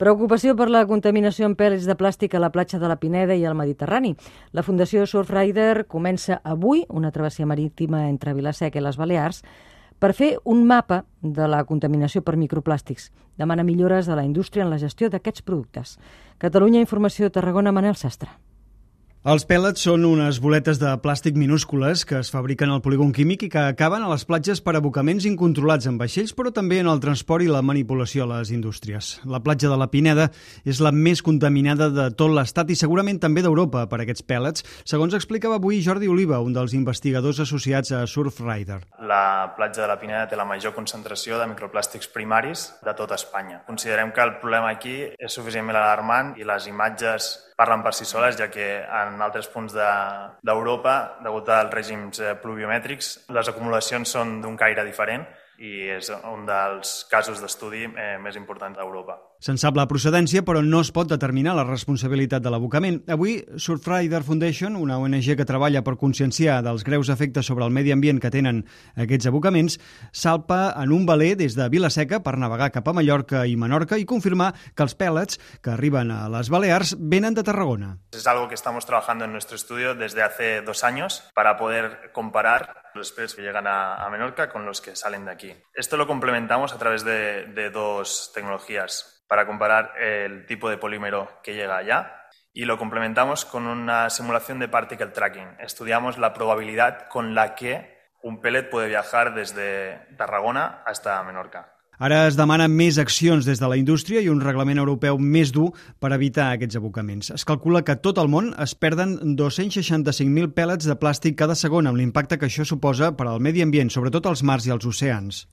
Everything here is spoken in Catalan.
Preocupació per la contaminació amb pèl·lits de plàstic a la platja de la Pineda i al Mediterrani. La Fundació Surfrider comença avui una travessia marítima entre Vilaseca i les Balears per fer un mapa de la contaminació per microplàstics. Demana millores a la indústria en la gestió d'aquests productes. Catalunya Informació Tarragona, Manel Sastre. Els pèl·lets són unes boletes de plàstic minúscules que es fabriquen al polígon químic i que acaben a les platges per abocaments incontrolats en vaixells, però també en el transport i la manipulació a les indústries. La platja de la Pineda és la més contaminada de tot l'estat i segurament també d'Europa per aquests pèl·lets, segons explicava avui Jordi Oliva, un dels investigadors associats a Surfrider. La platja de la Pineda té la major concentració de microplàstics primaris de tot Espanya. Considerem que el problema aquí és suficientment alarmant i les imatges parlen per si soles, ja que en altres punts d'Europa, de, degut als règims eh, pluviomètrics, les acumulacions són d'un caire diferent i és un dels casos d'estudi eh, més importants d'Europa. Se'n sap la procedència, però no es pot determinar la responsabilitat de l'abocament. Avui, Surfrider Foundation, una ONG que treballa per conscienciar dels greus efectes sobre el medi ambient que tenen aquests abocaments, salpa en un valer des de Vilaseca per navegar cap a Mallorca i Menorca i confirmar que els pèl·lets que arriben a les Balears venen de Tarragona. Es algo que estamos trabajando en nuestro estudio desde hace dos años para poder comparar los peces que llegan a, a, Menorca con los que salen de aquí. Esto lo complementamos a través de, de dos tecnologías para comparar el tipo de polímero que llega allá y lo complementamos con una simulación de particle tracking. Estudiamos la probabilidad con la que un pellet puede viajar desde Tarragona hasta Menorca. Ara es demanen més accions des de la indústria i un reglament europeu més dur per evitar aquests abocaments. Es calcula que tot el món es perden 265.000 pèl·lets de plàstic cada segon amb l'impacte que això suposa per al medi ambient, sobretot als mars i als oceans.